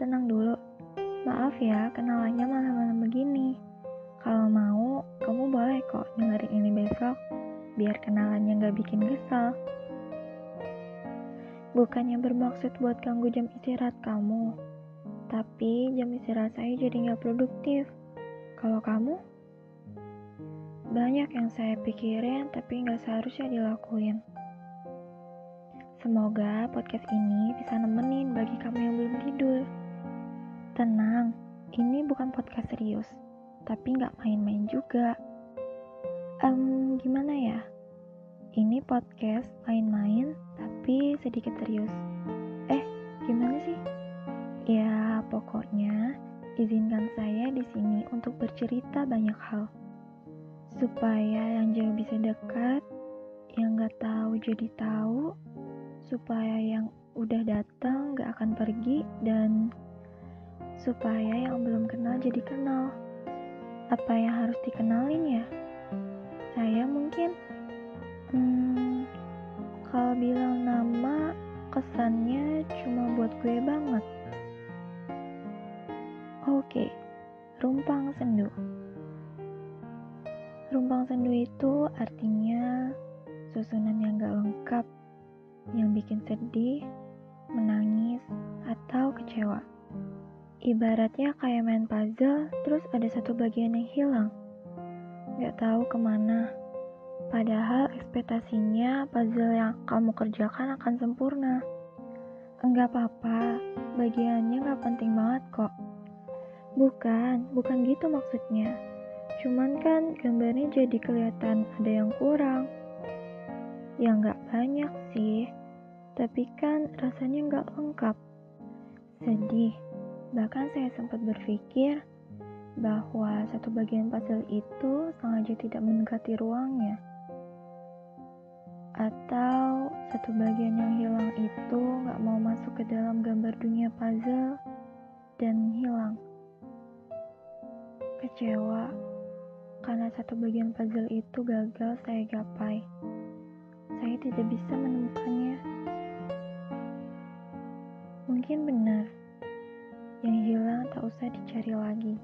tenang dulu. Maaf ya, kenalannya malam-malam begini. Kalau mau, kamu boleh kok dengerin ini besok, biar kenalannya gak bikin kesal. Bukannya bermaksud buat ganggu jam istirahat kamu, tapi jam istirahat saya jadi gak produktif. Kalau kamu? Banyak yang saya pikirin tapi gak seharusnya dilakuin. Semoga podcast ini bisa nemenin bagi kamu yang belum tidur. Tenang, ini bukan podcast serius, tapi nggak main-main juga. Um, gimana ya? Ini podcast main-main, tapi sedikit serius. Eh, gimana sih? Ya, pokoknya izinkan saya di sini untuk bercerita banyak hal. Supaya yang jauh bisa dekat, yang nggak tahu jadi tahu, supaya yang udah datang gak akan pergi dan supaya yang belum kenal jadi kenal. Apa yang harus dikenalin ya? Saya mungkin hmm, kalau bilang nama kesannya cuma buat gue banget. Oke, rumpang sendu. Rumpang sendu itu artinya susunan yang gak lengkap bikin sedih, menangis, atau kecewa. Ibaratnya kayak main puzzle, terus ada satu bagian yang hilang. Gak tahu ke mana. Padahal ekspektasinya puzzle yang kamu kerjakan akan sempurna. Enggak apa-apa, bagiannya gak penting banget kok. Bukan, bukan gitu maksudnya. Cuman kan gambarnya jadi kelihatan ada yang kurang. Ya nggak banyak sih, tapi kan rasanya nggak lengkap. Sedih, bahkan saya sempat berpikir bahwa satu bagian puzzle itu sengaja tidak mendekati ruangnya. Atau satu bagian yang hilang itu nggak mau masuk ke dalam gambar dunia puzzle dan hilang. Kecewa karena satu bagian puzzle itu gagal saya gapai saya tidak bisa menemukannya. Mungkin benar, yang hilang tak usah dicari lagi.